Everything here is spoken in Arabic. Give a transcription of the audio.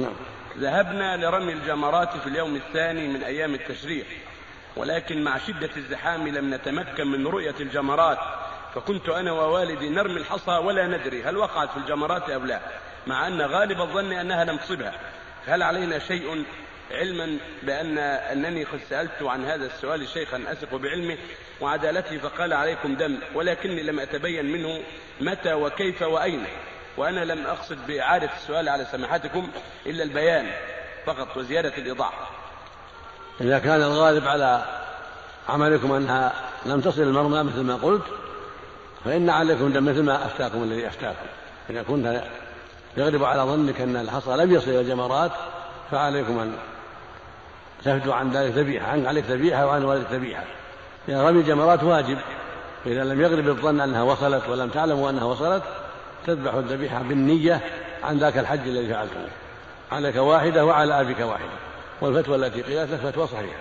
نعم. ذهبنا لرمي الجمرات في اليوم الثاني من أيام التشريق ولكن مع شدة الزحام لم نتمكن من رؤية الجمرات فكنت أنا ووالدي نرمي الحصى ولا ندري هل وقعت في الجمرات أو لا مع أن غالب الظن أنها لم تصبها. هل علينا شيء علما بأن أنني قد سألت عن هذا السؤال شيخا أثق بعلمه وعدالته فقال عليكم دم ولكني لم أتبين منه متى وكيف وأين. وأنا لم أقصد بإعادة السؤال على سماحتكم إلا البيان فقط وزيادة الإيضاح. إذا كان الغالب على عملكم أنها لم تصل المرمى مثل ما قلت فإن عليكم دم مثل ما أفتاكم الذي أفتاكم. إذا كنت يغلب على ظنك أن الحصى لم يصل إلى الجمرات فعليكم أن تفدوا عن ذلك ذبيحة عنك عليك ذبيحة وعن والدك ذبيحة. لأن رمي الجمرات واجب إذا لم يغلب الظن أنها وصلت ولم تعلموا أنها وصلت تذبح الذبيحة بالنية عن ذاك الحج الذي فعلته. عليك واحدة وعلى أبيك واحدة. والفتوى التي قيلت لك فتوى صحيحة.